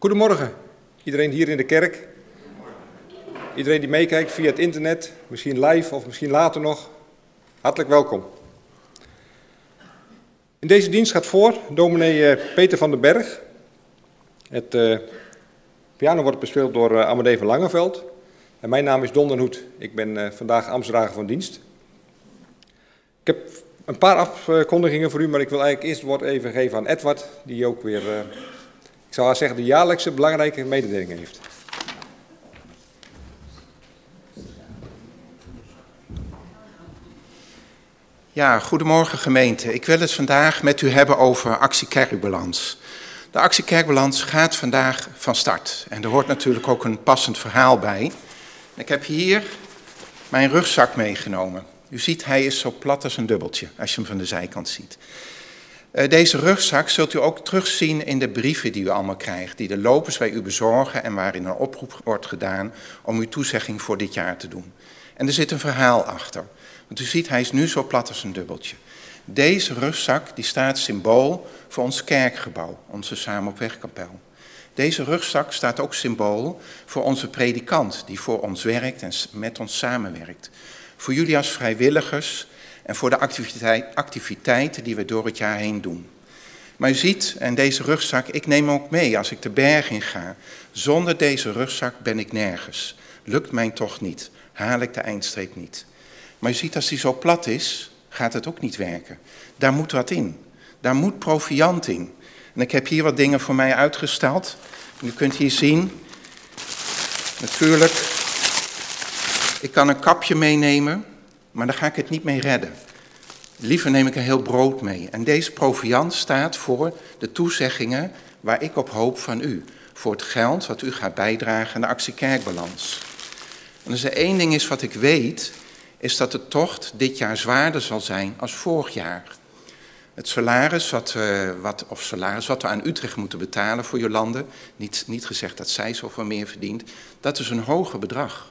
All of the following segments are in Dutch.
Goedemorgen, iedereen hier in de kerk. Iedereen die meekijkt via het internet, misschien live of misschien later nog. Hartelijk welkom. In deze dienst gaat voor dominee eh, Peter van den Berg. Het uh, piano wordt bespeeld door uh, Amadee van Langeveld. En mijn naam is Don den Hoed. Ik ben vandaag Amstdrager van dienst. Ik heb een paar afkondigingen voor u, maar ik wil eigenlijk eerst het woord even geven aan Edward, die ook weer ik zou zeggen, de jaarlijkse belangrijke mededeling heeft. Ja, goedemorgen gemeente. Ik wil het vandaag met u hebben over actie Kerkbalans. De actie Kerkbalans gaat vandaag van start. En er hoort natuurlijk ook een passend verhaal bij. Ik heb hier mijn rugzak meegenomen. U ziet, hij is zo plat als een dubbeltje, als je hem van de zijkant ziet. Eh, deze rugzak zult u ook terugzien in de brieven die u allemaal krijgt, die de lopers bij u bezorgen en waarin een oproep wordt gedaan om uw toezegging voor dit jaar te doen. En er zit een verhaal achter. Want u ziet, hij is nu zo plat als een dubbeltje. Deze rugzak die staat symbool voor ons kerkgebouw, onze Samen op Wegkapel. Deze rugzak staat ook symbool voor onze predikant, die voor ons werkt en met ons samenwerkt. Voor jullie als vrijwilligers en voor de activiteiten die we door het jaar heen doen. Maar u ziet, en deze rugzak, ik neem ook mee als ik de berg in ga. Zonder deze rugzak ben ik nergens. Lukt mij toch niet, haal ik de eindstreep niet. Maar u ziet, als die zo plat is, gaat het ook niet werken. Daar moet wat in. Daar moet proviant in. En ik heb hier wat dingen voor mij uitgesteld. u kunt hier zien, natuurlijk, ik kan een kapje meenemen maar dan ga ik het niet mee redden. Liever neem ik een heel brood mee. En deze proviant staat voor de toezeggingen waar ik op hoop van u. Voor het geld wat u gaat bijdragen aan de actie Kerkbalans. En als er één ding is wat ik weet, is dat de tocht dit jaar zwaarder zal zijn als vorig jaar. Het salaris wat, uh, wat, of salaris wat we aan Utrecht moeten betalen voor Jolande, niet, niet gezegd dat zij zoveel meer verdient, dat is een hoger bedrag.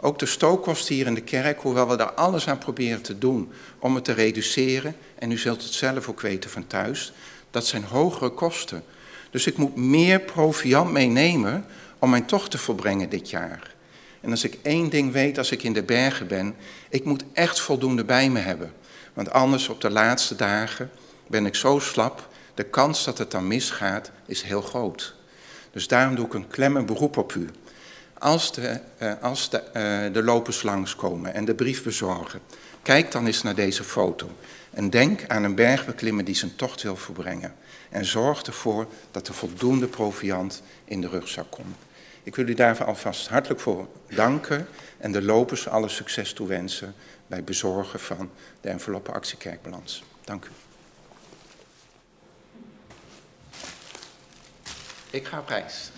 Ook de stookkosten hier in de kerk, hoewel we daar alles aan proberen te doen om het te reduceren, en u zult het zelf ook weten van thuis, dat zijn hogere kosten. Dus ik moet meer proviant meenemen om mijn tocht te volbrengen dit jaar. En als ik één ding weet als ik in de bergen ben, ik moet echt voldoende bij me hebben. Want anders op de laatste dagen ben ik zo slap, de kans dat het dan misgaat is heel groot. Dus daarom doe ik een klemmend beroep op u als de, uh, als de, uh, de lopers langskomen en de brief bezorgen, kijk dan eens naar deze foto. En denk aan een bergbeklimmer die zijn tocht wil verbrengen. En zorg ervoor dat er voldoende proviand in de rugzak komt. Ik wil u daarvoor alvast hartelijk voor danken en de lopers alle succes toewensen bij bezorgen van de enveloppe actiekerkbalans. Dank u. Ik ga op reis.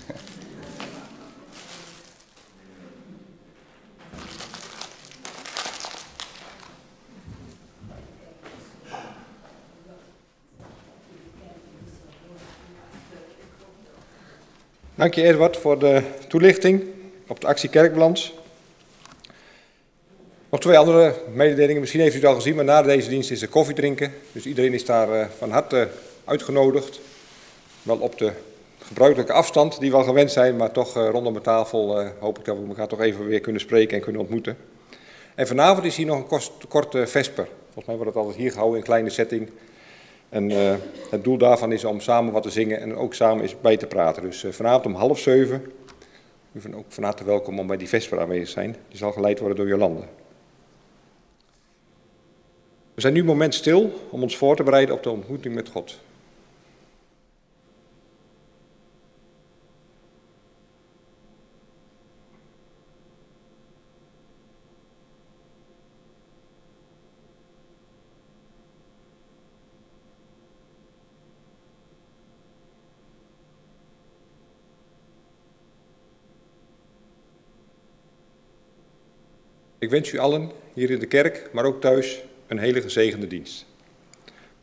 Dank je Edward voor de toelichting op de actie Kerkbalans. Nog twee andere mededelingen, misschien heeft u het al gezien, maar na deze dienst is er koffie drinken. Dus iedereen is daar eh, van harte uitgenodigd. Wel op de gebruikelijke afstand die we gewend zijn, maar toch eh, rondom de tafel uh, hoop ik dat we elkaar toch even weer kunnen spreken en kunnen ontmoeten. En vanavond is hier nog een korte vesper. Volgens mij wordt het altijd hier gehouden in kleine setting. En uh, het doel daarvan is om samen wat te zingen en ook samen eens bij te praten. Dus vanavond om half zeven, u bent ook van harte welkom om bij die vesper aanwezig te zijn. Die zal geleid worden door Jolande. We zijn nu een moment stil om ons voor te bereiden op de ontmoeting met God. Ik wens u allen hier in de kerk, maar ook thuis, een hele gezegende dienst.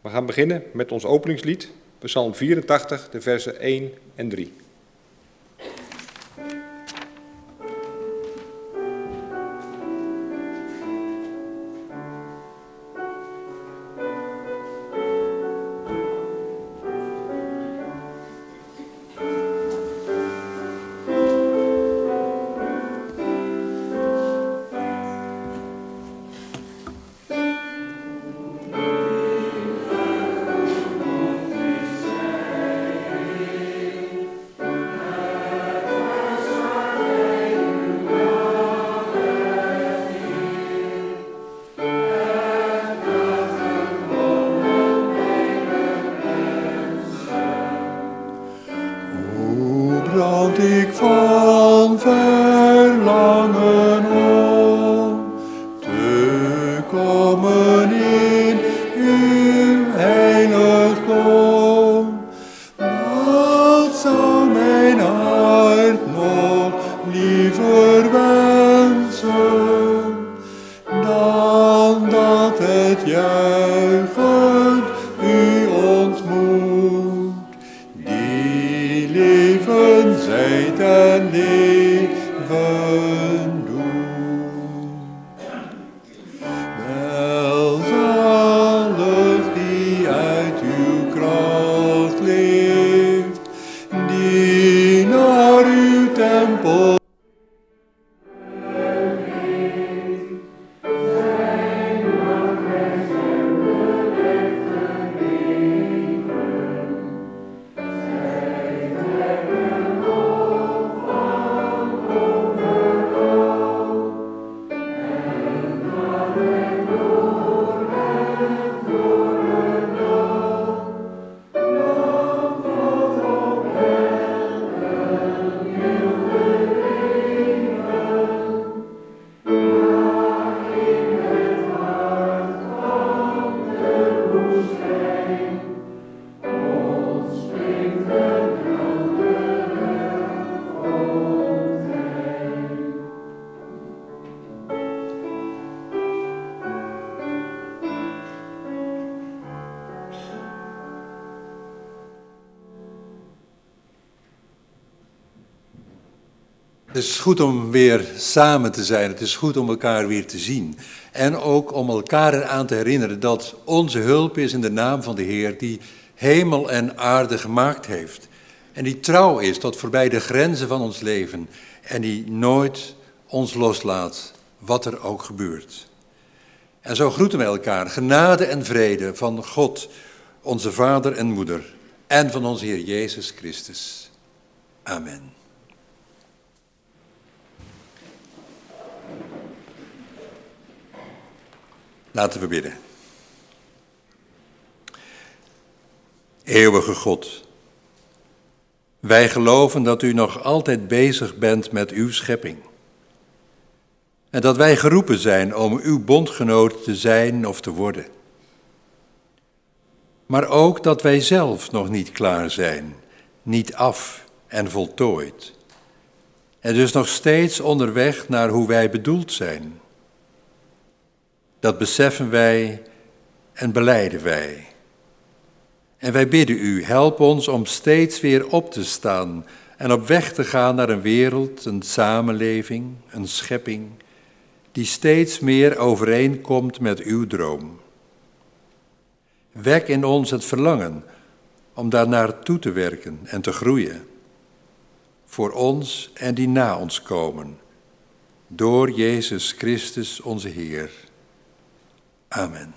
We gaan beginnen met ons openingslied, Psalm 84, de versen 1 en 3. Is goed om weer samen te zijn. Het is goed om elkaar weer te zien. En ook om elkaar eraan te herinneren dat onze hulp is in de naam van de Heer die hemel en aarde gemaakt heeft. En die trouw is tot voorbij de grenzen van ons leven. En die nooit ons loslaat, wat er ook gebeurt. En zo groeten we elkaar. Genade en vrede van God, onze Vader en Moeder. En van onze Heer Jezus Christus. Amen. Laten we bidden. Eeuwige God, wij geloven dat u nog altijd bezig bent met uw schepping. En dat wij geroepen zijn om uw bondgenoot te zijn of te worden. Maar ook dat wij zelf nog niet klaar zijn, niet af en voltooid. En dus nog steeds onderweg naar hoe wij bedoeld zijn. Dat beseffen wij en beleiden wij. En wij bidden u, help ons om steeds weer op te staan en op weg te gaan naar een wereld, een samenleving, een schepping, die steeds meer overeenkomt met uw droom. Wek in ons het verlangen om daar naartoe te werken en te groeien. Voor ons en die na ons komen. Door Jezus Christus onze Heer. Amen.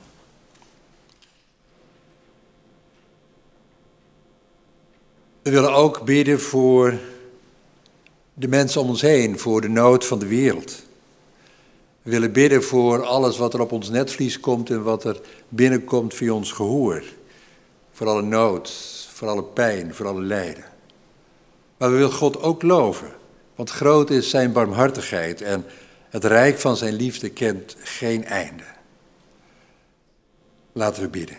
We willen ook bidden voor de mensen om ons heen, voor de nood van de wereld. We willen bidden voor alles wat er op ons netvlies komt en wat er binnenkomt via ons gehoor. Voor alle nood, voor alle pijn, voor alle lijden. Maar we willen God ook loven, want groot is zijn barmhartigheid en het rijk van zijn liefde kent geen einde. Laten we bidden.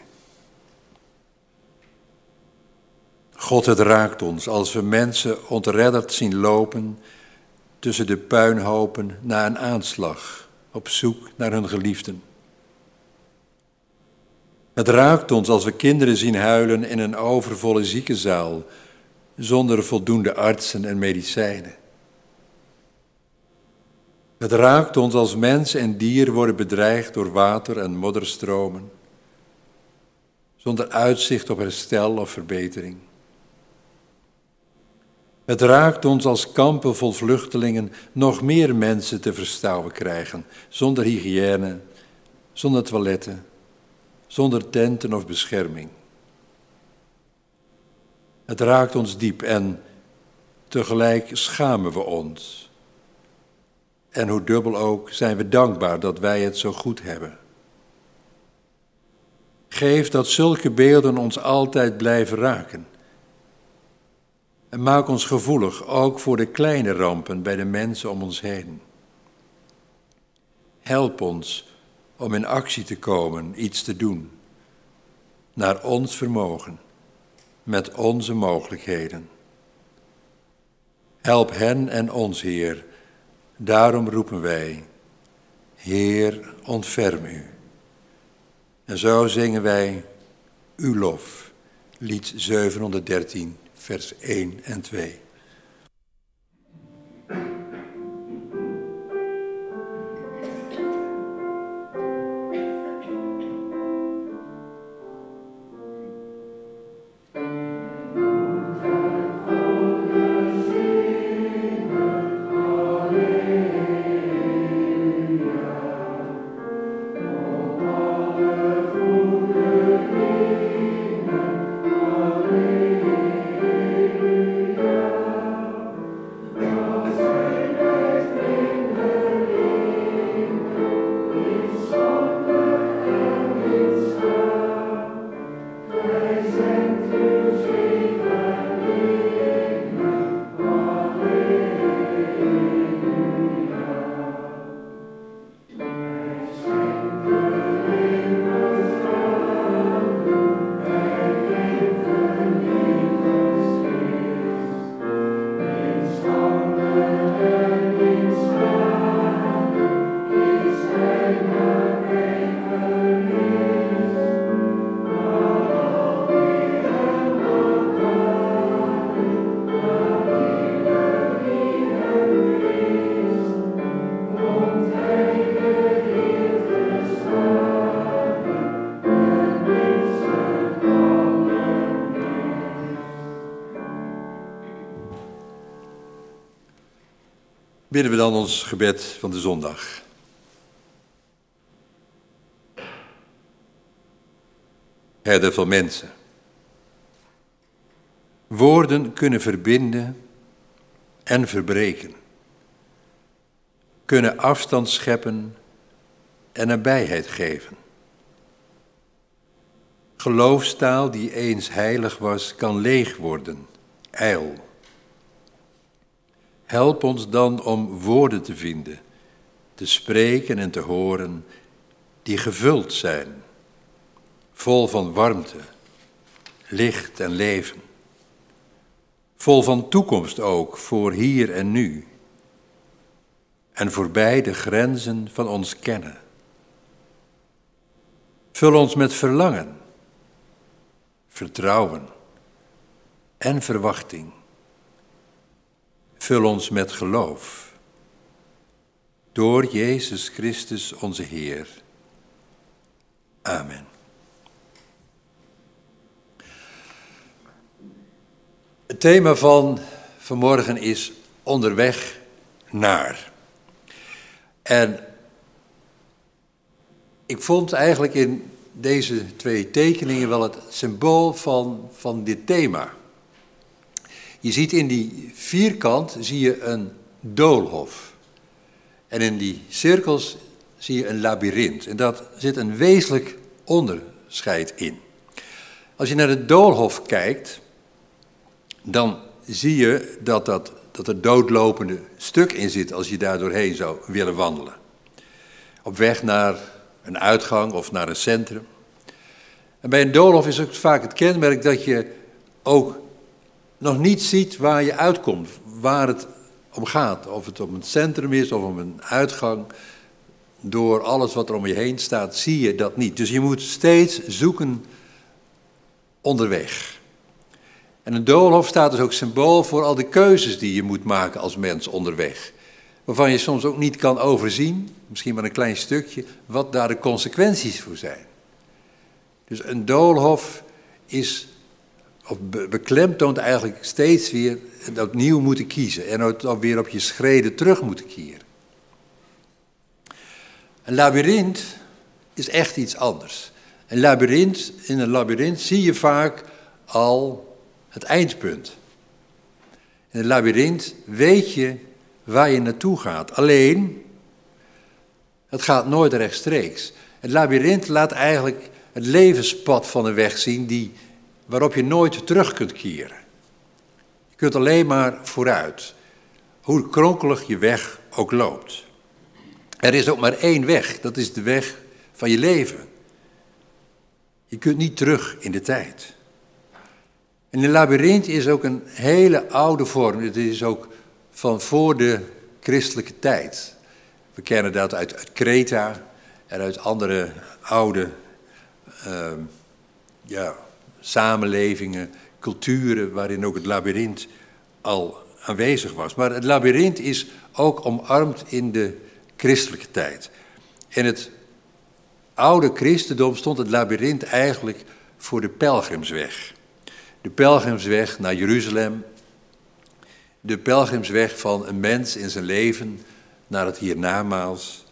God, het raakt ons als we mensen ontredderd zien lopen tussen de puinhopen na een aanslag, op zoek naar hun geliefden. Het raakt ons als we kinderen zien huilen in een overvolle ziekenzaal, zonder voldoende artsen en medicijnen. Het raakt ons als mens en dier worden bedreigd door water en modderstromen, zonder uitzicht op herstel of verbetering. Het raakt ons als kampen vol vluchtelingen nog meer mensen te verstouwen krijgen, zonder hygiëne, zonder toiletten, zonder tenten of bescherming. Het raakt ons diep en tegelijk schamen we ons. En hoe dubbel ook zijn we dankbaar dat wij het zo goed hebben. Geef dat zulke beelden ons altijd blijven raken. En maak ons gevoelig ook voor de kleine rampen bij de mensen om ons heen. Help ons om in actie te komen, iets te doen, naar ons vermogen, met onze mogelijkheden. Help hen en ons, Heer. Daarom roepen wij, Heer, ontferm u. En zo zingen wij uw lof, lied 713, vers 1 en 2. Bidden we dan ons gebed van de zondag. Herder van mensen. Woorden kunnen verbinden en verbreken. Kunnen afstand scheppen en nabijheid geven. Geloofstaal die eens heilig was, kan leeg worden, ijl. Help ons dan om woorden te vinden, te spreken en te horen, die gevuld zijn, vol van warmte, licht en leven. Vol van toekomst ook voor hier en nu. En voorbij de grenzen van ons kennen. Vul ons met verlangen, vertrouwen en verwachting Vul ons met geloof. Door Jezus Christus onze Heer. Amen. Het thema van vanmorgen is onderweg naar. En ik vond eigenlijk in deze twee tekeningen wel het symbool van, van dit thema. Je ziet in die vierkant zie je een doolhof. En in die cirkels zie je een labyrint. En daar zit een wezenlijk onderscheid in. Als je naar de doolhof kijkt, dan zie je dat, dat, dat er doodlopende stuk in zit als je daar doorheen zou willen wandelen. Op weg naar een uitgang of naar een centrum. En bij een doolhof is ook vaak het kenmerk dat je ook nog niet ziet waar je uitkomt, waar het om gaat. Of het om een centrum is of om een uitgang. door alles wat er om je heen staat, zie je dat niet. Dus je moet steeds zoeken onderweg. En een doolhof staat dus ook symbool voor al de keuzes die je moet maken als mens onderweg. Waarvan je soms ook niet kan overzien, misschien maar een klein stukje, wat daar de consequenties voor zijn. Dus een doolhof is, of beklemtoont eigenlijk steeds weer opnieuw moeten kiezen en ook weer op je schreden terug moeten keren. Een labyrint is echt iets anders. Een labyrint, in een labyrint zie je vaak al het eindpunt. In een labyrint weet je waar je naartoe gaat. Alleen, het gaat nooit rechtstreeks. Het labyrint laat eigenlijk het levenspad van een weg zien die, waarop je nooit terug kunt keren. Je kunt alleen maar vooruit, hoe kronkelig je weg ook loopt. Er is ook maar één weg, dat is de weg van je leven. Je kunt niet terug in de tijd. En een labyrint is ook een hele oude vorm. Het is ook van voor de christelijke tijd. We kennen dat uit, uit Kreta en uit andere oude uh, ja, samenlevingen, culturen waarin ook het labyrint al aanwezig was. Maar het labyrint is ook omarmd in de christelijke tijd. In het oude christendom stond het labyrint eigenlijk voor de pelgrimsweg. De pelgrimsweg naar Jeruzalem. De pelgrimsweg van een mens in zijn leven naar het hiernamaals.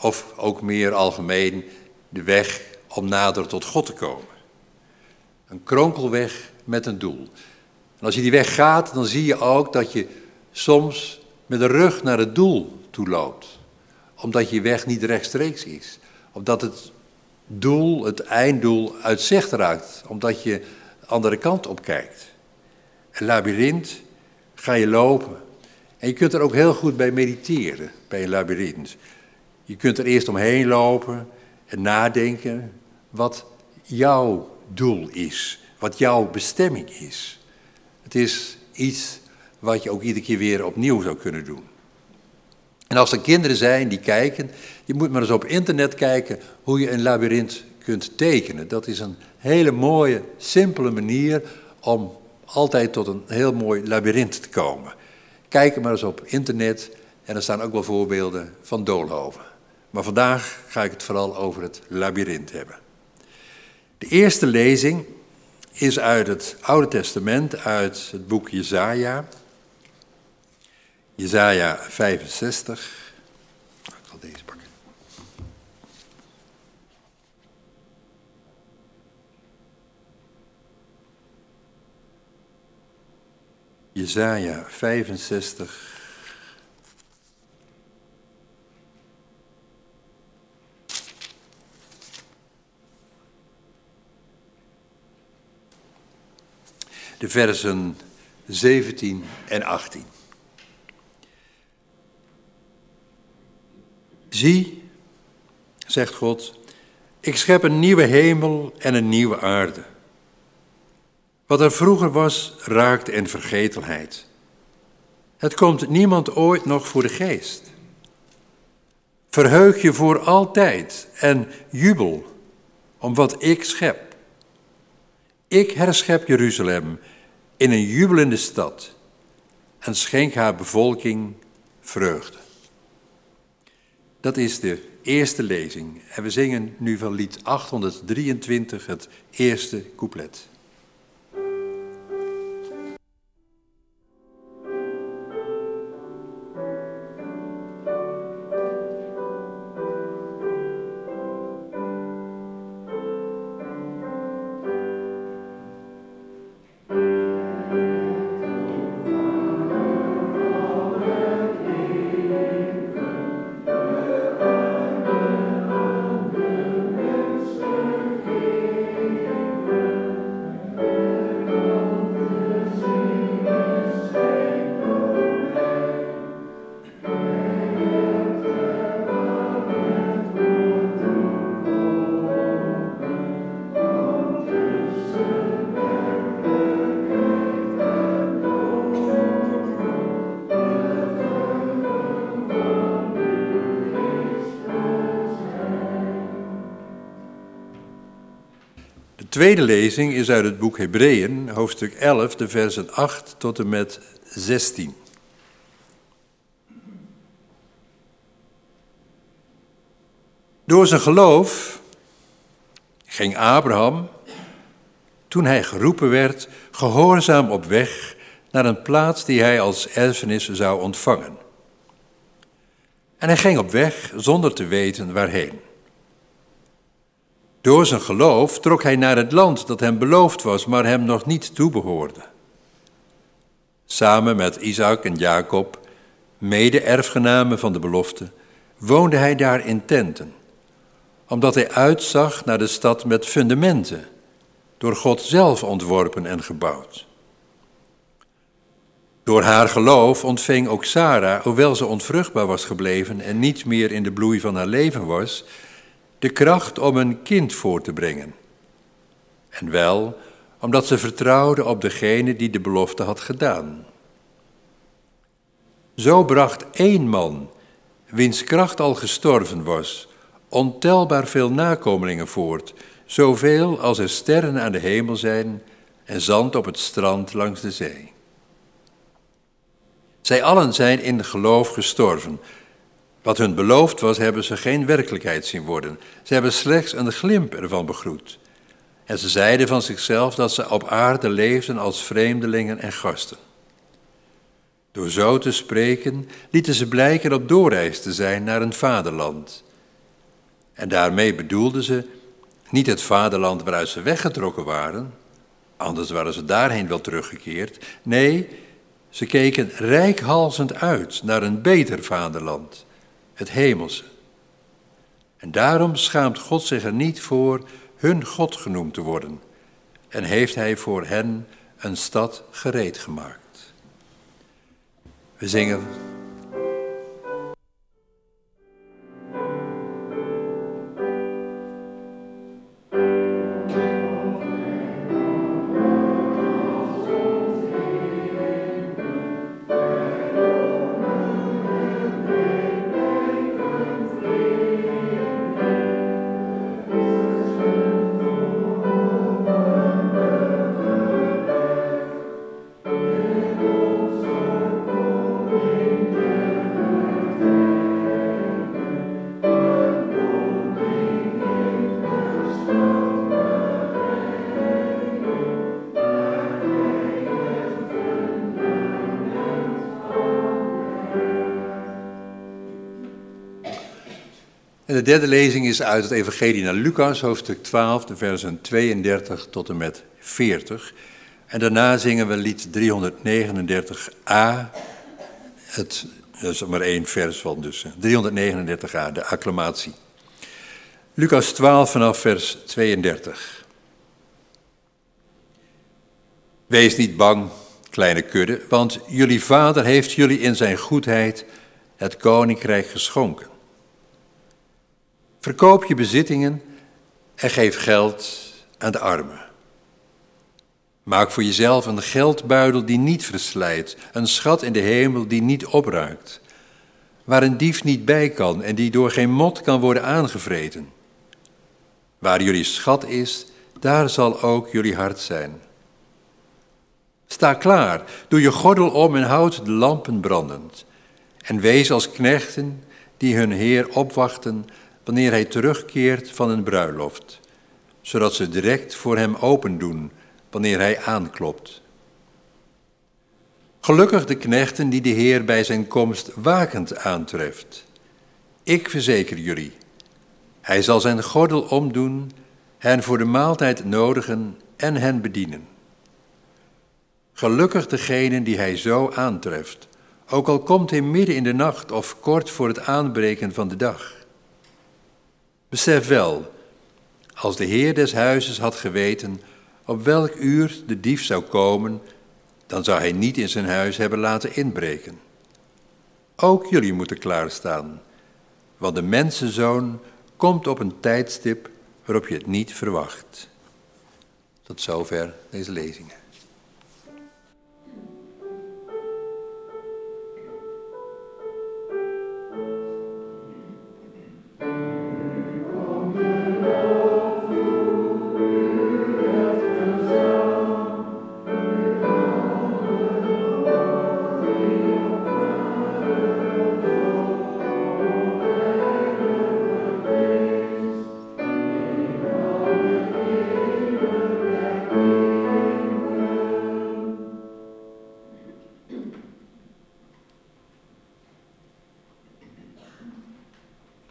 Of ook meer algemeen de weg om nader tot God te komen. Een kronkelweg met een doel. En als je die weg gaat, dan zie je ook dat je soms met de rug naar het doel toe loopt. Omdat je weg niet rechtstreeks is. Omdat het doel, het einddoel, uit zicht raakt. Omdat je de andere kant op kijkt. Een labyrint ga je lopen. En je kunt er ook heel goed bij mediteren, bij een labyrint. Je kunt er eerst omheen lopen en nadenken wat jouw doel is, wat jouw bestemming is. Het is iets wat je ook iedere keer weer opnieuw zou kunnen doen. En als er kinderen zijn die kijken, je moet maar eens op internet kijken hoe je een labyrint kunt tekenen. Dat is een hele mooie, simpele manier om altijd tot een heel mooi labyrint te komen. Kijk maar eens op internet en er staan ook wel voorbeelden van doolhoven. Maar vandaag ga ik het vooral over het labyrint hebben. De eerste lezing is uit het Oude Testament, uit het boek Jezaja. Jezaja 65. Ik zal deze pakken. Jezaja 65. Versen 17 en 18. Zie, zegt God, ik schep een nieuwe hemel en een nieuwe aarde. Wat er vroeger was, raakt in vergetelheid. Het komt niemand ooit nog voor de geest. Verheug je voor altijd en jubel om wat ik schep. Ik herschep Jeruzalem in een jubelende stad en schenk haar bevolking vreugde. Dat is de eerste lezing en we zingen nu van lied 823 het eerste couplet. Tweede lezing is uit het boek Hebreeën, hoofdstuk 11, de versen 8 tot en met 16. Door zijn geloof ging Abraham, toen hij geroepen werd, gehoorzaam op weg naar een plaats die hij als erfenis zou ontvangen. En hij ging op weg zonder te weten waarheen. Door zijn geloof trok hij naar het land dat hem beloofd was, maar hem nog niet toebehoorde. Samen met Isaac en Jacob, mede-erfgenamen van de belofte, woonde hij daar in tenten, omdat hij uitzag naar de stad met fundamenten, door God zelf ontworpen en gebouwd. Door haar geloof ontving ook Sarah, hoewel ze onvruchtbaar was gebleven en niet meer in de bloei van haar leven was, de kracht om een kind voor te brengen. En wel omdat ze vertrouwde op degene die de belofte had gedaan. Zo bracht één man, wiens kracht al gestorven was, ontelbaar veel nakomelingen voort, zoveel als er sterren aan de hemel zijn en zand op het strand langs de zee. Zij allen zijn in geloof gestorven. Wat hun beloofd was, hebben ze geen werkelijkheid zien worden. Ze hebben slechts een glimp ervan begroet. En ze zeiden van zichzelf dat ze op aarde leefden als vreemdelingen en gasten. Door zo te spreken lieten ze blijken op doorreis te zijn naar een vaderland. En daarmee bedoelden ze niet het vaderland waaruit ze weggetrokken waren, anders waren ze daarheen wel teruggekeerd. Nee, ze keken rijkhalzend uit naar een beter vaderland, het hemelse. En daarom schaamt God zich er niet voor hun God genoemd te worden en heeft hij voor hen een stad gereed gemaakt. We zingen derde lezing is uit het Evangelie naar Lucas, hoofdstuk 12, de versen 32 tot en met 40. En daarna zingen we lied 339a. Het, dat is maar één vers van dus. 339a, de acclamatie. Lucas 12 vanaf vers 32. Wees niet bang, kleine kudde, want jullie vader heeft jullie in zijn goedheid het koninkrijk geschonken. Verkoop je bezittingen en geef geld aan de armen. Maak voor jezelf een geldbuidel die niet verslijt, een schat in de hemel die niet opruikt, waar een dief niet bij kan en die door geen mot kan worden aangevreten. Waar jullie schat is, daar zal ook jullie hart zijn. Sta klaar, doe je gordel om en houd de lampen brandend. En wees als knechten die hun Heer opwachten wanneer hij terugkeert van een bruiloft, zodat ze direct voor hem open doen wanneer hij aanklopt. Gelukkig de knechten die de Heer bij zijn komst wakend aantreft. Ik verzeker jullie, hij zal zijn gordel omdoen, hen voor de maaltijd nodigen en hen bedienen. Gelukkig degene die hij zo aantreft, ook al komt hij midden in de nacht of kort voor het aanbreken van de dag. Besef wel, als de heer des huizes had geweten op welk uur de dief zou komen, dan zou hij niet in zijn huis hebben laten inbreken. Ook jullie moeten klaarstaan, want de mensenzoon komt op een tijdstip waarop je het niet verwacht. Tot zover deze lezingen.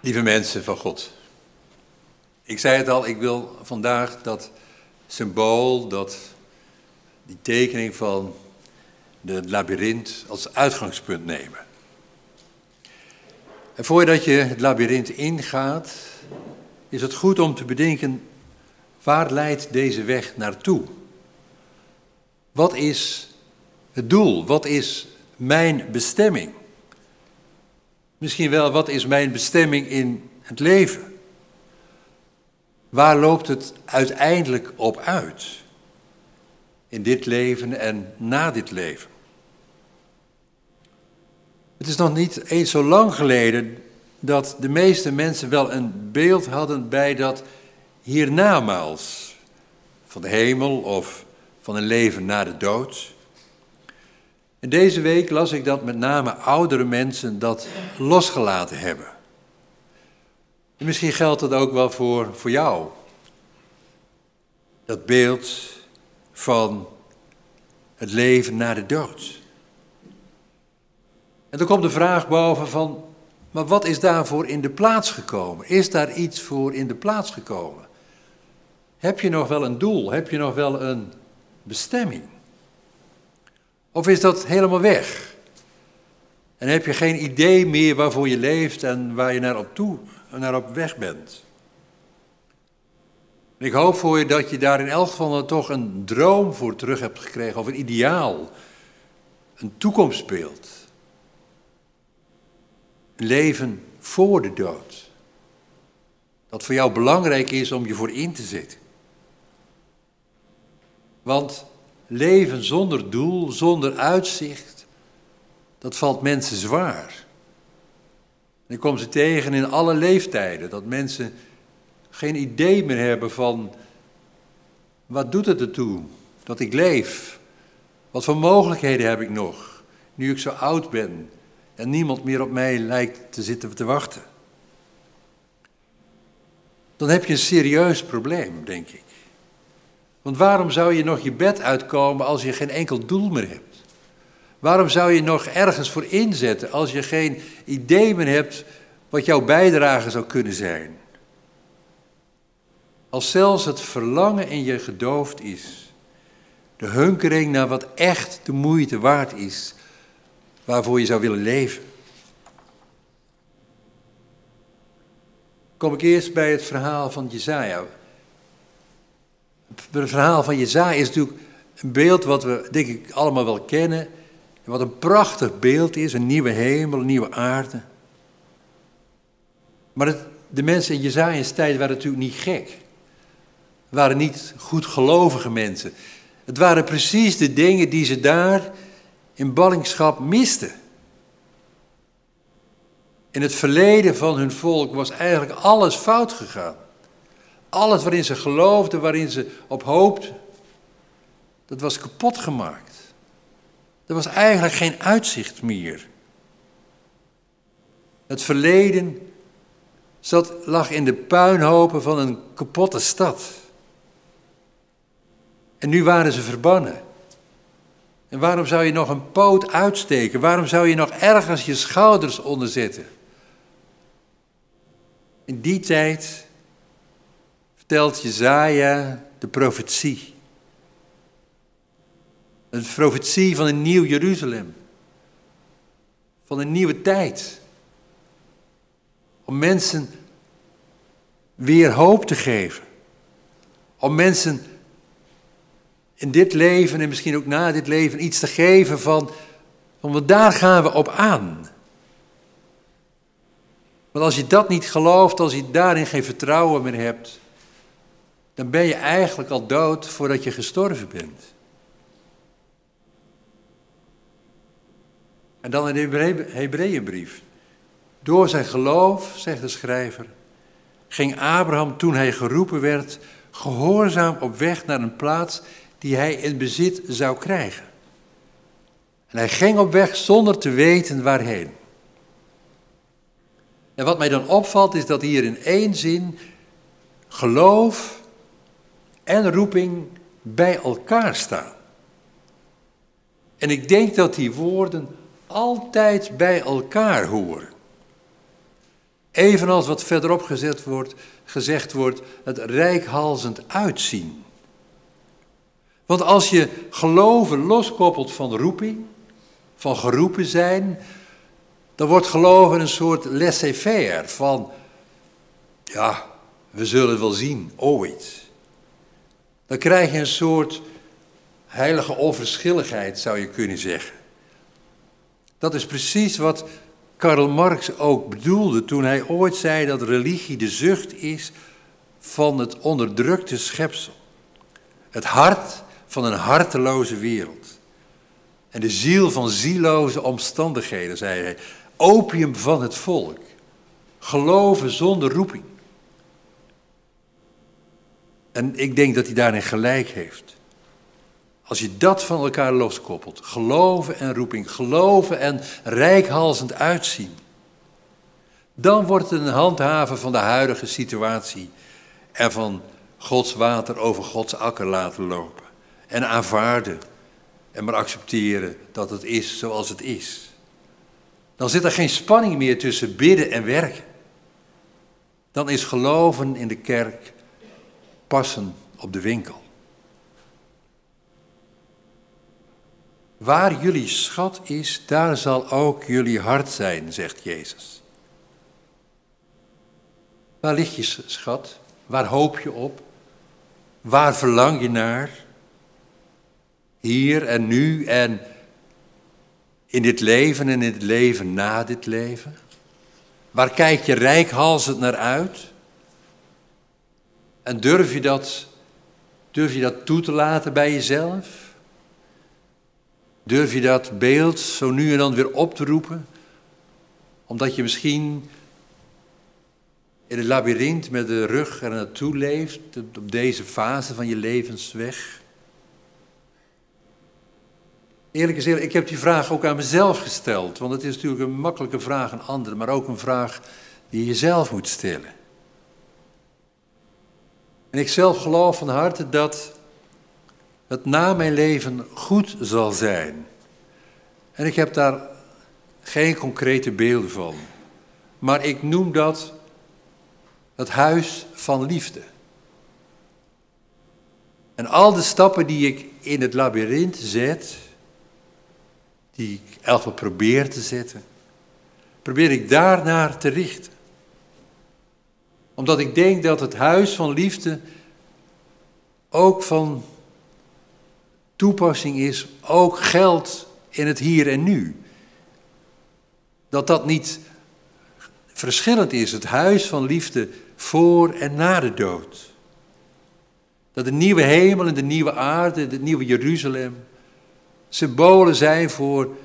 Lieve mensen van God, ik zei het al, ik wil vandaag dat symbool, dat, die tekening van de labyrint als uitgangspunt nemen. En voordat je het labyrint ingaat, is het goed om te bedenken, waar leidt deze weg naartoe? Wat is het doel? Wat is mijn bestemming? Misschien wel, wat is mijn bestemming in het leven? Waar loopt het uiteindelijk op uit? In dit leven en na dit leven. Het is nog niet eens zo lang geleden dat de meeste mensen wel een beeld hadden bij dat hiernamaals. Van de hemel of van een leven na de dood. En deze week las ik dat met name oudere mensen dat losgelaten hebben. En misschien geldt dat ook wel voor, voor jou. Dat beeld van het leven na de dood. En dan komt de vraag boven van, maar wat is daarvoor in de plaats gekomen? Is daar iets voor in de plaats gekomen? Heb je nog wel een doel? Heb je nog wel een bestemming? Of is dat helemaal weg? En heb je geen idee meer waarvoor je leeft en waar je naar op, toe, naar op weg bent? ik hoop voor je dat je daar in elk geval toch een droom voor terug hebt gekregen, of een ideaal, een toekomstbeeld. Een leven voor de dood. Dat voor jou belangrijk is om je voor in te zetten. Want leven zonder doel, zonder uitzicht, dat valt mensen zwaar. En ik kom ze tegen in alle leeftijden, dat mensen geen idee meer hebben van wat doet het ertoe dat ik leef? Wat voor mogelijkheden heb ik nog, nu ik zo oud ben en niemand meer op mij lijkt te zitten te wachten? Dan heb je een serieus probleem, denk ik. Want waarom zou je nog je bed uitkomen als je geen enkel doel meer hebt? Waarom zou je nog ergens voor inzetten als je geen idee meer hebt wat jouw bijdrage zou kunnen zijn? Als zelfs het verlangen in je gedoofd is, de hunkering naar wat echt de moeite waard is, waarvoor je zou willen leven. Kom ik eerst bij het verhaal van Jezaja. Het verhaal van Jezaja is natuurlijk een beeld wat we denk ik allemaal wel kennen. Wat een prachtig beeld is, een nieuwe hemel, een nieuwe aarde. Maar het, de mensen in Jezaja's tijd waren natuurlijk niet gek waren niet goedgelovige mensen. Het waren precies de dingen die ze daar in ballingschap misten. In het verleden van hun volk was eigenlijk alles fout gegaan. Alles waarin ze geloofden, waarin ze op hoopten, dat was kapot gemaakt. Er was eigenlijk geen uitzicht meer. Het verleden zat, lag in de puinhopen van een kapotte stad. En nu waren ze verbannen. En waarom zou je nog een poot uitsteken? Waarom zou je nog ergens je schouders onderzetten? In die tijd vertelt Jezaja de profetie. Een profetie van een nieuw Jeruzalem. Van een nieuwe tijd. Om mensen weer hoop te geven. Om mensen in dit leven en misschien ook na dit leven iets te geven van, van daar gaan we op aan. Want als je dat niet gelooft, als je daarin geen vertrouwen meer hebt, dan ben je eigenlijk al dood voordat je gestorven bent. En dan de Hebreeënbrief. Door zijn geloof, zegt de schrijver, ging Abraham toen hij geroepen werd, gehoorzaam op weg naar een plaats die hij in bezit zou krijgen. En hij ging op weg zonder te weten waarheen. En wat mij dan opvalt is dat hier in één zin geloof en roeping bij elkaar staan. En ik denk dat die woorden altijd bij elkaar horen. Evenals wat verderop gezet wordt, gezegd wordt, het rijkhalzend uitzien. Want als je geloven loskoppelt van roeping, van geroepen zijn, dan wordt geloven een soort laissez-faire van, ja, we zullen wel zien, ooit. Dan krijg je een soort heilige onverschilligheid, zou je kunnen zeggen. Dat is precies wat Karl Marx ook bedoelde toen hij ooit zei dat religie de zucht is van het onderdrukte schepsel. Het hart van een harteloze wereld. En de ziel van zieloze omstandigheden, zei hij. Opium van het volk. Geloven zonder roeping. En ik denk dat hij daarin gelijk heeft. Als je dat van elkaar loskoppelt, geloven en roeping, geloven en rijkhalzend uitzien, dan wordt het een handhaven van de huidige situatie en van Gods water over Gods akker laten lopen. En aanvaarden en maar accepteren dat het is zoals het is. Dan zit er geen spanning meer tussen bidden en werken. Dan is geloven in de kerk passen op de winkel. Waar jullie schat is, daar zal ook jullie hart zijn, zegt Jezus. Waar ligt je schat? Waar hoop je op? Waar verlang je naar? Hier en nu en in dit leven en in het leven na dit leven? Waar kijk je rijkhalsend naar uit? En durf je dat, durf je dat toe te laten bij jezelf? Durf je dat beeld zo nu en dan weer op te roepen? Omdat je misschien in het labyrint met de rug er naartoe leeft, op deze fase van je levensweg. Eerlijk gezegd, ik heb die vraag ook aan mezelf gesteld, want het is natuurlijk een makkelijke vraag aan anderen, maar ook een vraag die je jezelf moet stellen. En ik zelf geloof van harte dat het na mijn leven goed zal zijn. En ik heb daar geen concrete beelden van. Maar ik noem dat het huis van liefde. En al de stappen die ik in het labyrint zet, die ik elke probeer te zetten, probeer ik daarnaar te richten. Omdat ik denk dat het huis van liefde ook van toepassing is, ook geldt in het hier en nu. Dat dat niet verschillend is, het huis van liefde voor en na de dood. Dat de nieuwe hemel en de nieuwe aarde, het nieuwe Jeruzalem, symbolen zijn voor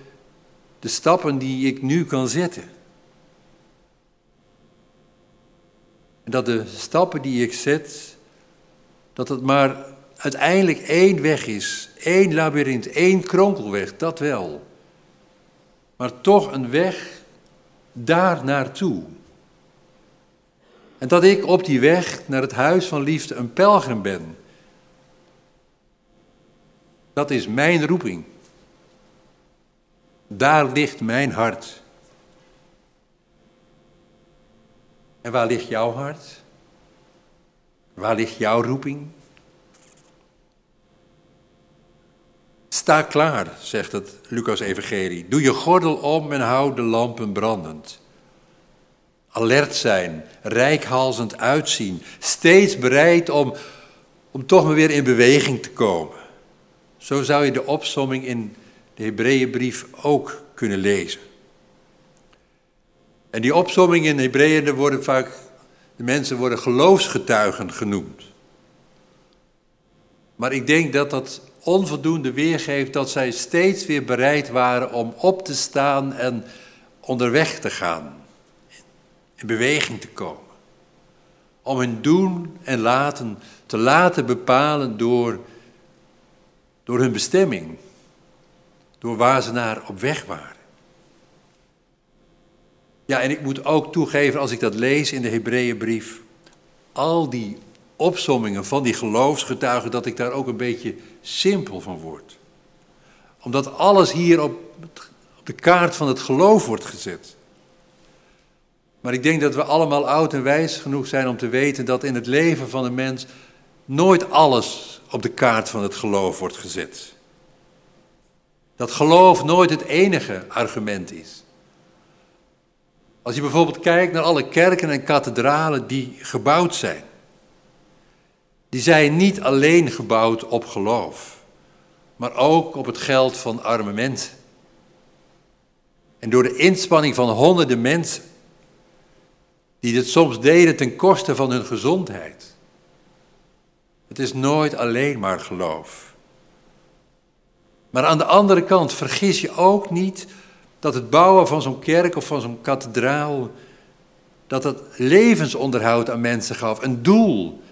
de stappen die ik nu kan zetten. Dat de stappen die ik zet, dat het maar uiteindelijk één weg is, één labyrint, één kronkelweg, dat wel. Maar toch een weg daar naartoe. En dat ik op die weg naar het huis van liefde een pelgrim ben. Dat is mijn roeping. Daar ligt mijn hart. En waar ligt jouw hart? Waar ligt jouw roeping? Sta klaar, zegt het Lucas-evangelie. Doe je gordel om en hou de lampen brandend. Alert zijn, rijkhalzend uitzien, steeds bereid om, om toch maar weer in beweging te komen. Zo zou je de opsomming in de Hebreeënbrief ook kunnen lezen. En die opsomming in Hebreeën worden vaak, de mensen worden geloofsgetuigen genoemd. Maar ik denk dat dat onvoldoende weergeeft dat zij steeds weer bereid waren om op te staan en onderweg te gaan, in beweging te komen. Om hun doen en laten te laten bepalen door, door hun bestemming, door waar ze naar op weg waren. Ja, en ik moet ook toegeven, als ik dat lees in de Hebreeënbrief, al die opsommingen van die geloofsgetuigen, dat ik daar ook een beetje simpel van word. Omdat alles hier op, de kaart van het geloof wordt gezet. Maar ik denk dat we allemaal oud en wijs genoeg zijn om te weten dat in het leven van een mens nooit alles op de kaart van het geloof wordt gezet. Dat geloof nooit het enige argument is. Als je bijvoorbeeld kijkt naar alle kerken en kathedralen die gebouwd zijn, die zijn niet alleen gebouwd op geloof, maar ook op het geld van arme mensen. En door de inspanning van honderden mensen, die dit soms deden ten koste van hun gezondheid. Het is nooit alleen maar geloof. Maar aan de andere kant vergis je ook niet dat het bouwen van zo'n kerk of van zo'n kathedraal, dat het levensonderhoud aan mensen gaf, een doel,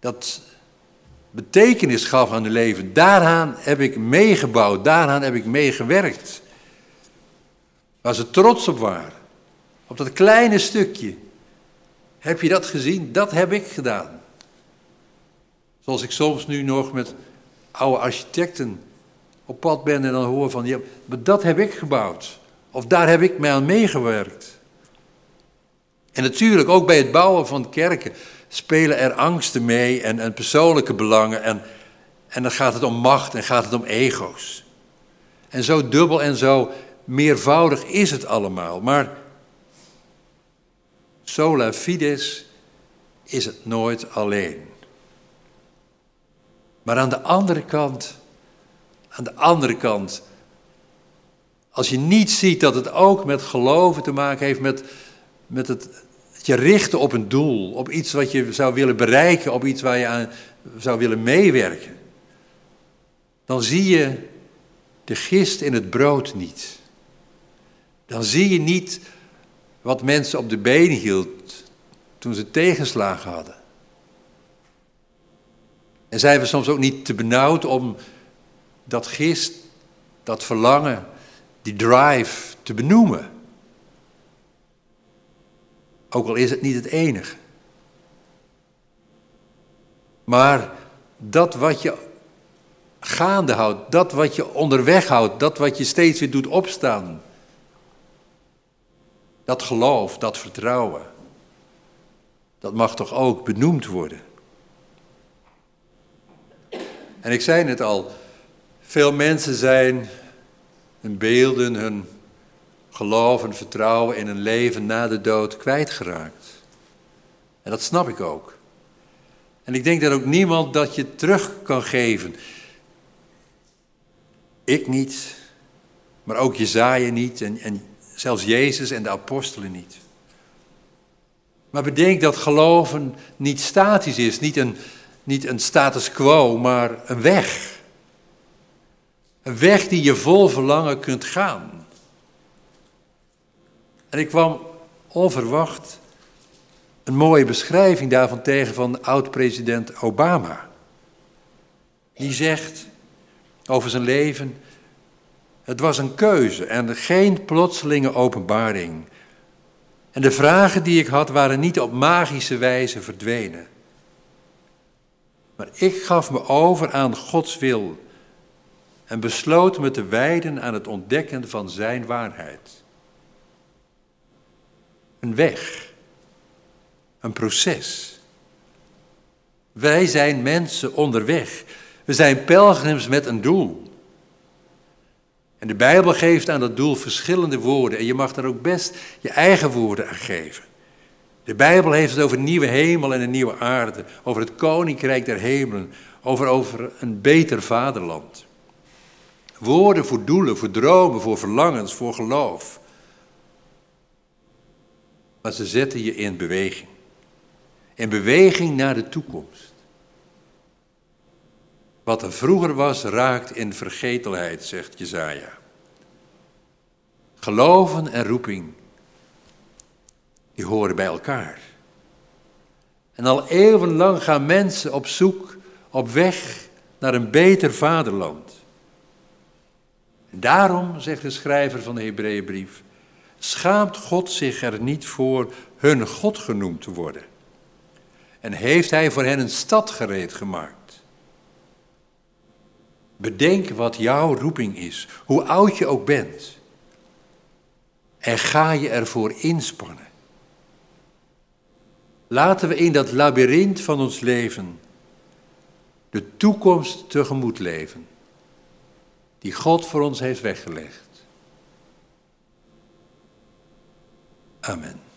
dat betekenis gaf aan hun leven. Daaraan heb ik meegebouwd, daaraan heb ik meegewerkt. Waar ze trots op waren, op dat kleine stukje. Heb je dat gezien? Dat heb ik gedaan. Zoals ik soms nu nog met oude architecten op pad ben en dan hoor van, ja, maar dat heb ik gebouwd. Of daar heb ik mee aan meegewerkt. En natuurlijk ook bij het bouwen van kerken spelen er angsten mee en, en persoonlijke belangen. En, en dan gaat het om macht en gaat het om ego's. En zo dubbel en zo meervoudig is het allemaal. Maar sola fides is het nooit alleen. Maar aan de andere kant, aan de andere kant, als je niet ziet dat het ook met geloven te maken heeft, met, met het, je richten op een doel, op iets wat je zou willen bereiken, op iets waar je aan zou willen meewerken, dan zie je de gist in het brood niet. Dan zie je niet wat mensen op de benen hield toen ze tegenslagen hadden. En zijn we soms ook niet te benauwd om dat gist, dat verlangen, die drive te benoemen? Ook al is het niet het enige. Maar dat wat je gaande houdt, dat wat je onderweg houdt, dat wat je steeds weer doet opstaan. Dat geloof, dat vertrouwen, dat mag toch ook benoemd worden. En ik zei het al, veel mensen zijn hun beelden, hun geloof en vertrouwen in een leven na de dood kwijtgeraakt. En dat snap ik ook. En ik denk dat ook niemand dat je terug kan geven. Ik niet, maar ook Jezaja niet en, en zelfs Jezus en de apostelen niet. Maar bedenk dat geloven niet statisch is, niet een, niet een status quo, maar een weg. Een weg die je vol verlangen kunt gaan. En ik kwam onverwacht een mooie beschrijving daarvan tegen van oud-president Obama. Die zegt over zijn leven: Het was een keuze en geen plotselinge openbaring. En de vragen die ik had waren niet op magische wijze verdwenen. Maar ik gaf me over aan Gods wil en besloot me te wijden aan het ontdekken van Zijn waarheid. Een weg, een proces. Wij zijn mensen onderweg. We zijn pelgrims met een doel. En de Bijbel geeft aan dat doel verschillende woorden en je mag daar ook best je eigen woorden aan geven. De Bijbel heeft het over een nieuwe hemel en een nieuwe aarde, over het koninkrijk der hemelen, over, over een beter vaderland. Woorden voor doelen, voor dromen, voor verlangens, voor geloof. Maar ze zetten je in beweging. In beweging naar de toekomst. Wat er vroeger was, raakt in vergetelheid, zegt Jezaja. Geloven en roeping, die horen bij elkaar. En al eeuwenlang gaan mensen op zoek, op weg naar een beter vaderland. Daarom, zegt de schrijver van de Hebreeënbrief, schaamt God zich er niet voor hun God genoemd te worden. En heeft hij voor hen een stad gereed gemaakt. Bedenk wat jouw roeping is, hoe oud je ook bent. En ga je ervoor inspannen. Laten we in dat labyrint van ons leven de toekomst tegemoet leven, die God voor ons heeft weggelegd. Amen.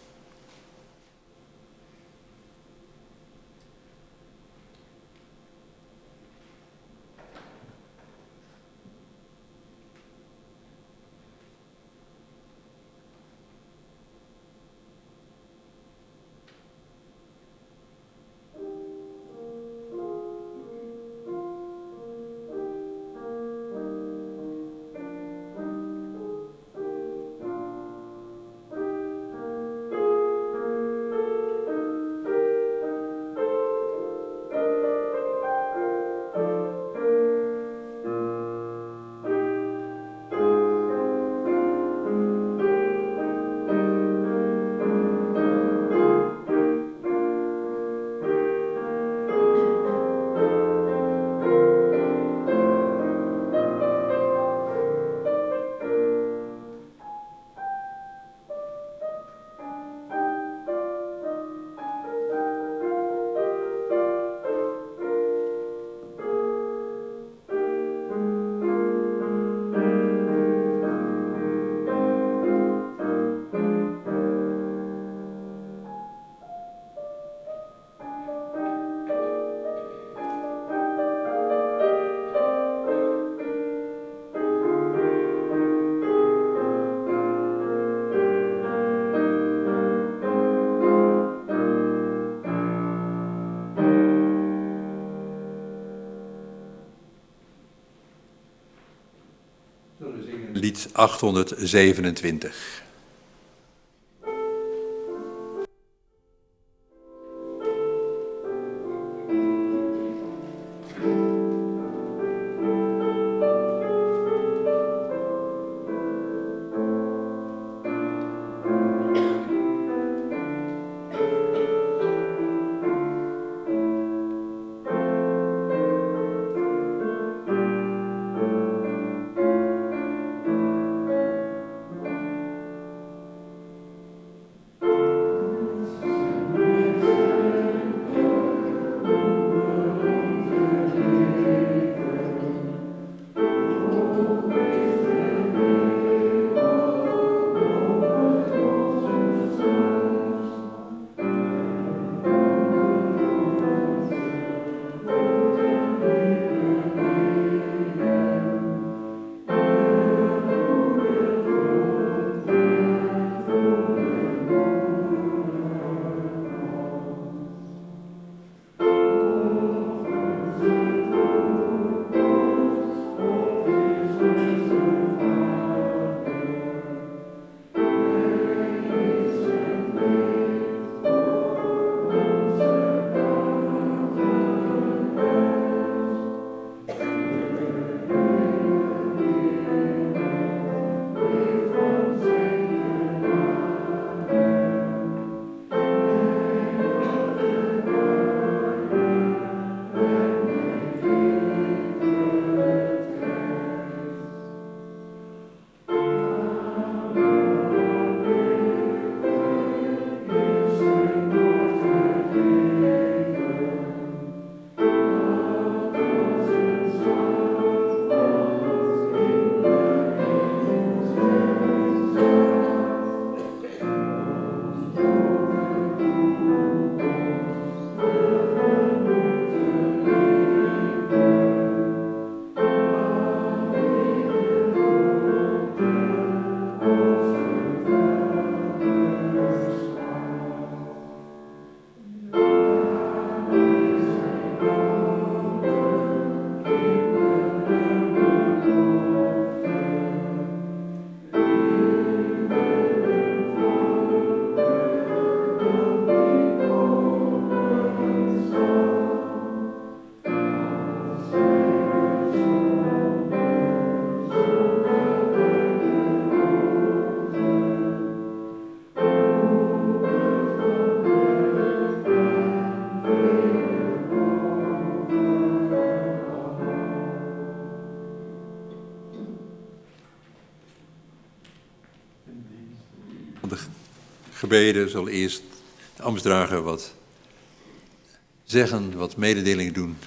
827. Zal eerst de ambtsdrager wat zeggen, wat mededelingen doen.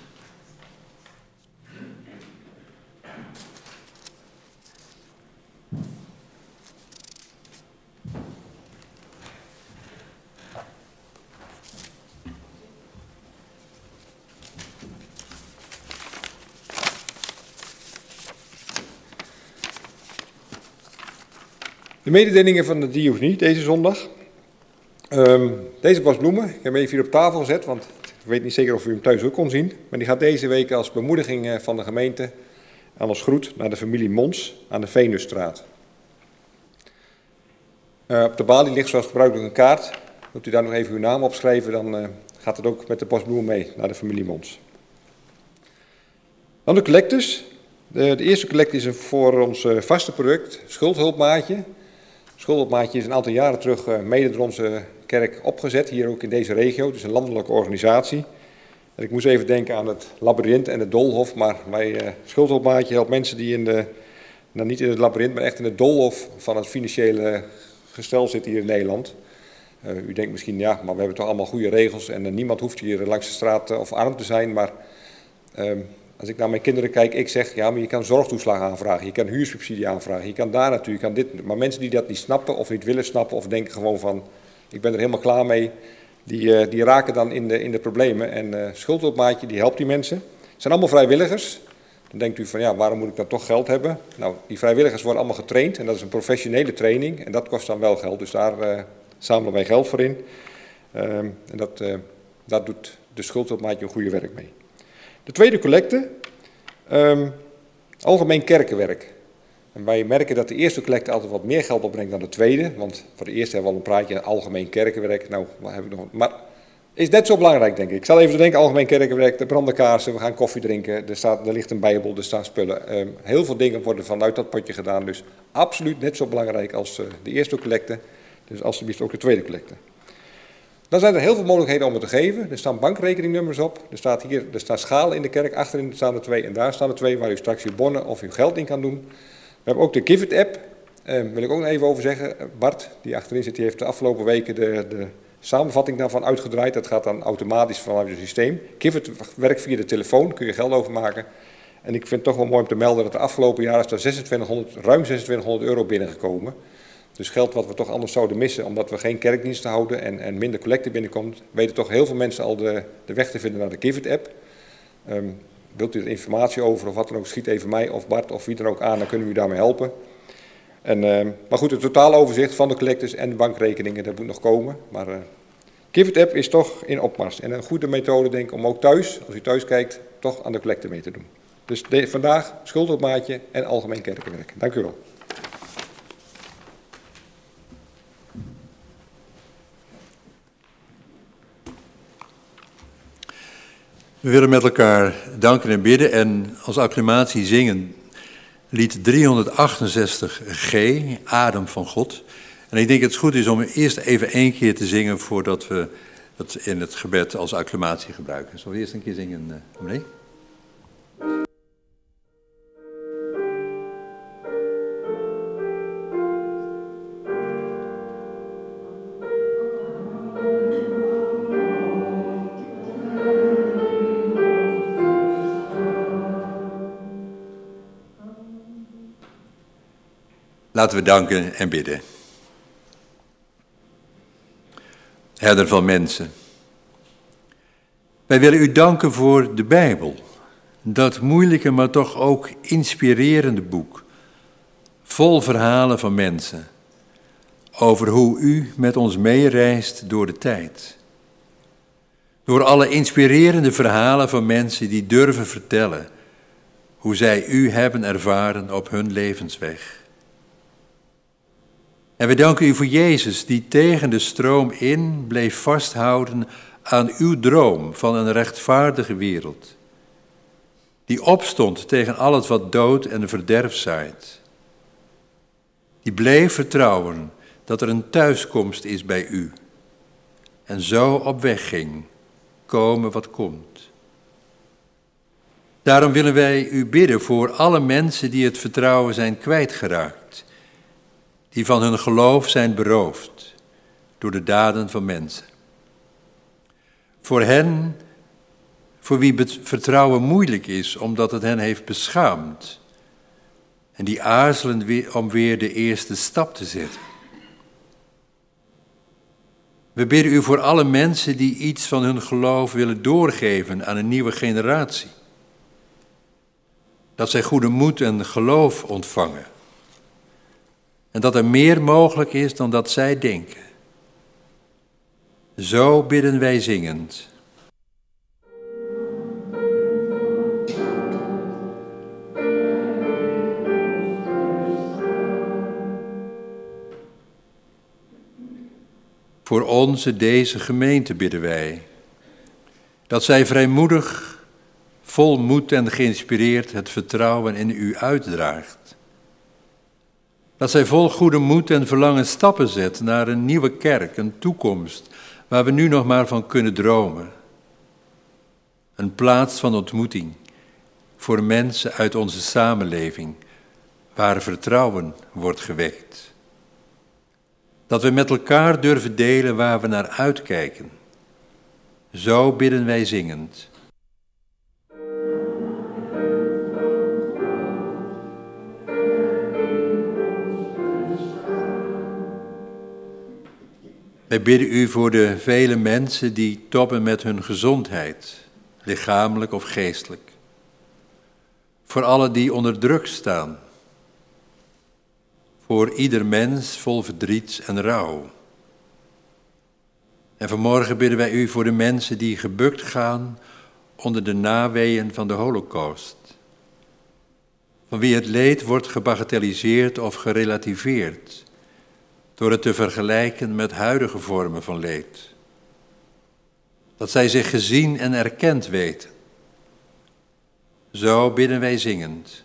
De mededelingen van de diaconie deze zondag. Um, deze was bloemen. Ik heb hem even hier op tafel gezet, want ik weet niet zeker of u hem thuis ook kon zien. Maar die gaat deze week als bemoediging eh, van de gemeente aan ons groet naar de familie Mons aan de Venusstraat. Uh, op de balie ligt zoals gebruikelijk een kaart. Wilt u daar nog even uw naam opschrijven, dan uh, gaat het ook met de postbloem mee naar de familie Mons. Dan de collectes. De, eerste collecte is voor ons vaste project Schuldhulpmaatje. Schuldhulpmaatje is een aantal jaren terug mede door onze kerk opgezet, hier ook in deze regio. Is een landelijke organisatie. Ik moest even denken aan het labyrint en het doolhof, maar mijn uh, schuldhulpmaatje helpt mensen die in de, nou niet in het labyrint, maar echt in het doolhof van het financiële gestel zitten hier in Nederland. Uh, u denkt misschien, ja, maar we hebben toch allemaal goede regels en uh, niemand hoeft hier langs de straat of arm te zijn, maar ehm, als ik naar mijn kinderen kijk, ik zeg, ja, maar je kan zorgtoeslag aanvragen, je kan huursubsidie aanvragen, je kan daar naartoe, je kan dit. Maar mensen die dat niet snappen of niet willen snappen of denken gewoon van, ik ben er helemaal klaar mee. Die, uh, die raken dan in de, in de problemen. En uh, schuldopmaatje, die helpt die mensen. Het zijn allemaal vrijwilligers. Dan denkt u van ja, waarom moet ik dan toch geld hebben? Nou, die vrijwilligers worden allemaal getraind en dat is een professionele training. En dat kost dan wel geld, dus daar uh, zamelen wij geld voor in. Ehm, en dat, daar doet de schuldopmaatje een goede werk mee. De tweede collecte, um, algemeen kerkenwerk. En wij merken dat de eerste collecte altijd wat meer geld opbrengt dan de tweede. Want voor de eerste hebben we al een praatje algemeen kerkenwerk. Nou, wat hebben we nog? Maar is net zo belangrijk, denk ik. Ik zal even denken, algemeen kerkenwerk, de branden kaarsen, we gaan koffie drinken, er, staat, er ligt een bijbel, er staan spullen. Um, heel veel dingen worden vanuit dat potje gedaan, dus absoluut net zo belangrijk als uh, de eerste collecte. Dus alsjeblieft ook de tweede collecte. Dan zijn er heel veel mogelijkheden om het te geven. Er staan bankrekeningnummers op. Er staat hier, er staan schalen in de kerk. Achterin staan er twee en daar staan er twee waar u straks uw bonnen of uw geld in kan doen. We hebben ook de Givit app, daar uh, wil ik ook nog even over zeggen. Bart, die achterin zit, die heeft de afgelopen weken de, de samenvatting daarvan uitgedraaid. Dat gaat dan automatisch vanuit het systeem. Givit werkt via de telefoon, kun je geld overmaken. En ik vind het toch wel mooi om te melden dat de afgelopen jaar is er 2600, ruim 2600 euro binnengekomen. Dus geld wat we toch anders zouden missen, omdat we geen kerkdiensten houden en, en minder collecte binnenkomt, weten toch heel veel mensen al de, de weg te vinden naar de Givit app. Um, wilt u er informatie over of wat dan ook, schiet even mij of Bart of wie dan ook aan, dan kunnen we u daarmee helpen. En, uh, maar goed, het totaaloverzicht van de collectors en de bankrekeningen, dat moet nog komen. Maar uh, Givit App is toch in opmars. En een goede methode, denk ik, om ook thuis, als u thuis kijkt, toch aan de collecte mee te doen. Dus de, vandaag schuldopmaatje en algemeen kerkenwerk. Dank u wel. We willen met elkaar danken en bidden en als acclamatie zingen lied 368G, Adem van God. En ik denk dat het goed is om eerst even één keer te zingen voordat we het in het gebed als acclamatie gebruiken. Zullen we eerst een keer zingen, meneer? Laten we danken en bidden. Herder van mensen. Wij willen u danken voor de Bijbel. Dat moeilijke, maar toch ook inspirerende boek. Vol verhalen van mensen. Over hoe u met ons meereist door de tijd. Door alle inspirerende verhalen van mensen die durven vertellen hoe zij u hebben ervaren op hun levensweg. En we danken u voor Jezus, die tegen de stroom in bleef vasthouden aan uw droom van een rechtvaardige wereld. Die opstond tegen al het wat dood en verderf zaait. Die bleef vertrouwen dat er een thuiskomst is bij u. En zo op weg ging, komen wat komt. Daarom willen wij u bidden voor alle mensen die het vertrouwen zijn kwijtgeraakt die van hun geloof zijn beroofd door de daden van mensen. Voor hen, voor wie vertrouwen moeilijk is omdat het hen heeft beschaamd en die aarzelen om weer de eerste stap te zetten. We bidden u voor alle mensen die iets van hun geloof willen doorgeven aan een nieuwe generatie. Dat zij goede moed en geloof ontvangen. En dat er meer mogelijk is dan dat zij denken. Zo bidden wij zingend. Voor onze, deze gemeente bidden wij. Dat zij vrijmoedig, vol moed en geïnspireerd het vertrouwen in u uitdraagt. Dat zij vol goede moed en verlangen stappen zet naar een nieuwe kerk, een toekomst waar we nu nog maar van kunnen dromen. Een plaats van ontmoeting voor mensen uit onze samenleving, waar vertrouwen wordt gewekt. Dat we met elkaar durven delen waar we naar uitkijken. Zo bidden wij zingend. Wij bidden u voor de vele mensen die toppen met hun gezondheid, lichamelijk of geestelijk. Voor alle die onder druk staan. Voor ieder mens vol verdriet en rouw. En vanmorgen bidden wij u voor de mensen die gebukt gaan onder de naweeën van de Holocaust. Van wie het leed wordt gebagatelliseerd of gerelativeerd door het te vergelijken met huidige vormen van leed. Dat zij zich gezien en erkend weten. Zo bidden wij zingend.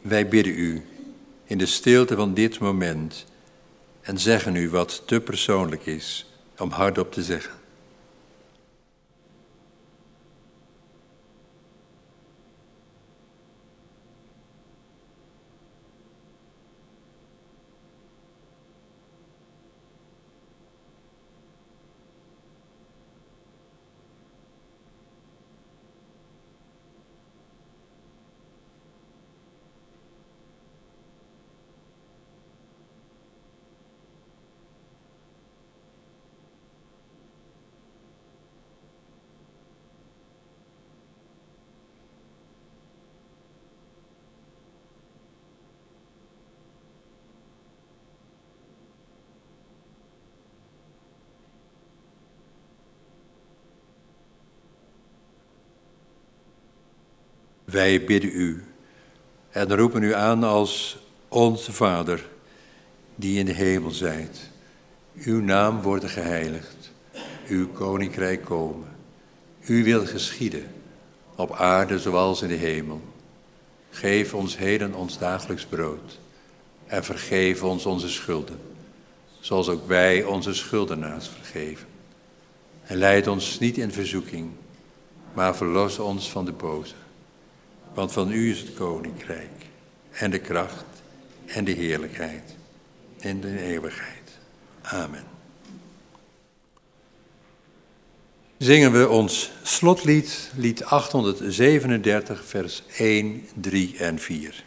Wij bidden u in de stilte van dit moment en zeggen u wat te persoonlijk is om hardop te zeggen. Wij bidden u en roepen u aan als onze Vader, die in de hemel zijt. Uw naam wordt geheiligd, uw koninkrijk komen. U wil geschieden, op aarde zoals in de hemel. Geef ons heden ons dagelijks brood en vergeef ons onze schulden, zoals ook wij onze schuldenaars vergeven. En leid ons niet in verzoeking, maar verlos ons van de boze. Want van u is het koninkrijk en de kracht en de heerlijkheid in de eeuwigheid. Amen. Zingen we ons slotlied, lied 837, vers 1, 3 en 4.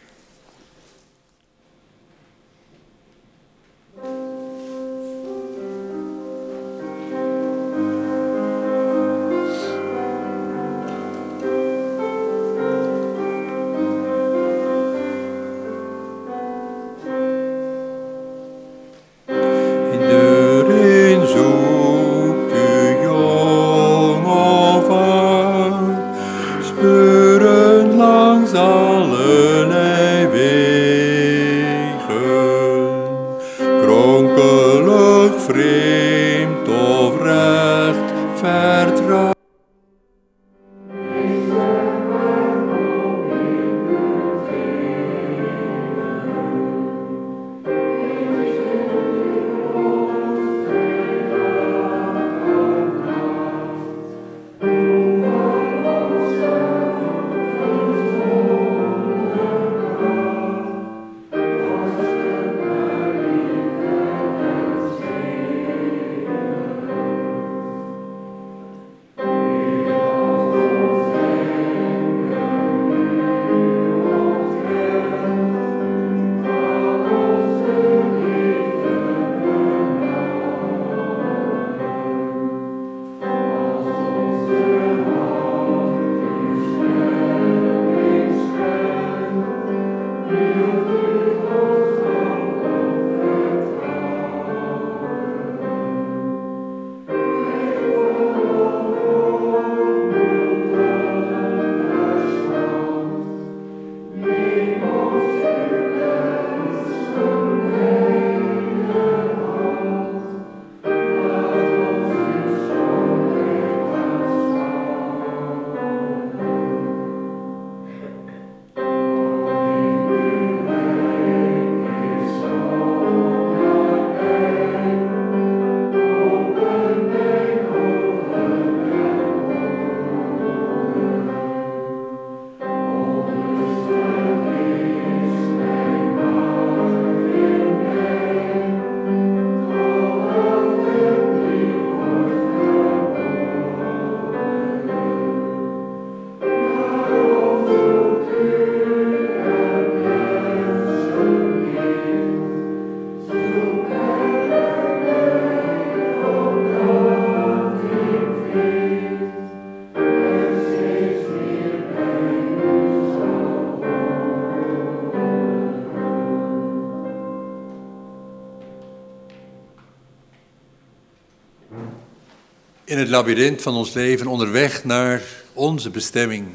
In het labyrint van ons leven, onderweg naar onze bestemming,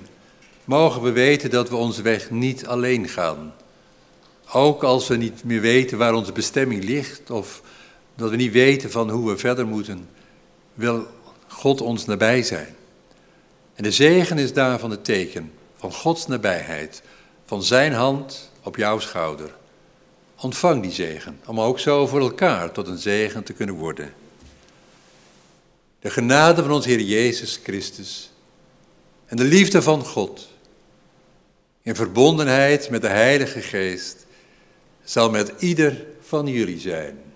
mogen we weten dat we onze weg niet alleen gaan. Ook als we niet meer weten waar onze bestemming ligt of dat we niet weten van hoe we verder moeten, wil God ons nabij zijn. En de zegen is daarvan het teken van Gods nabijheid, van Zijn hand op jouw schouder. Ontvang die zegen, om ook zo voor elkaar tot een zegen te kunnen worden. De genade van onze Heer Jezus Christus en de liefde van God, in verbondenheid met de Heilige Geest, zal met ieder van jullie zijn.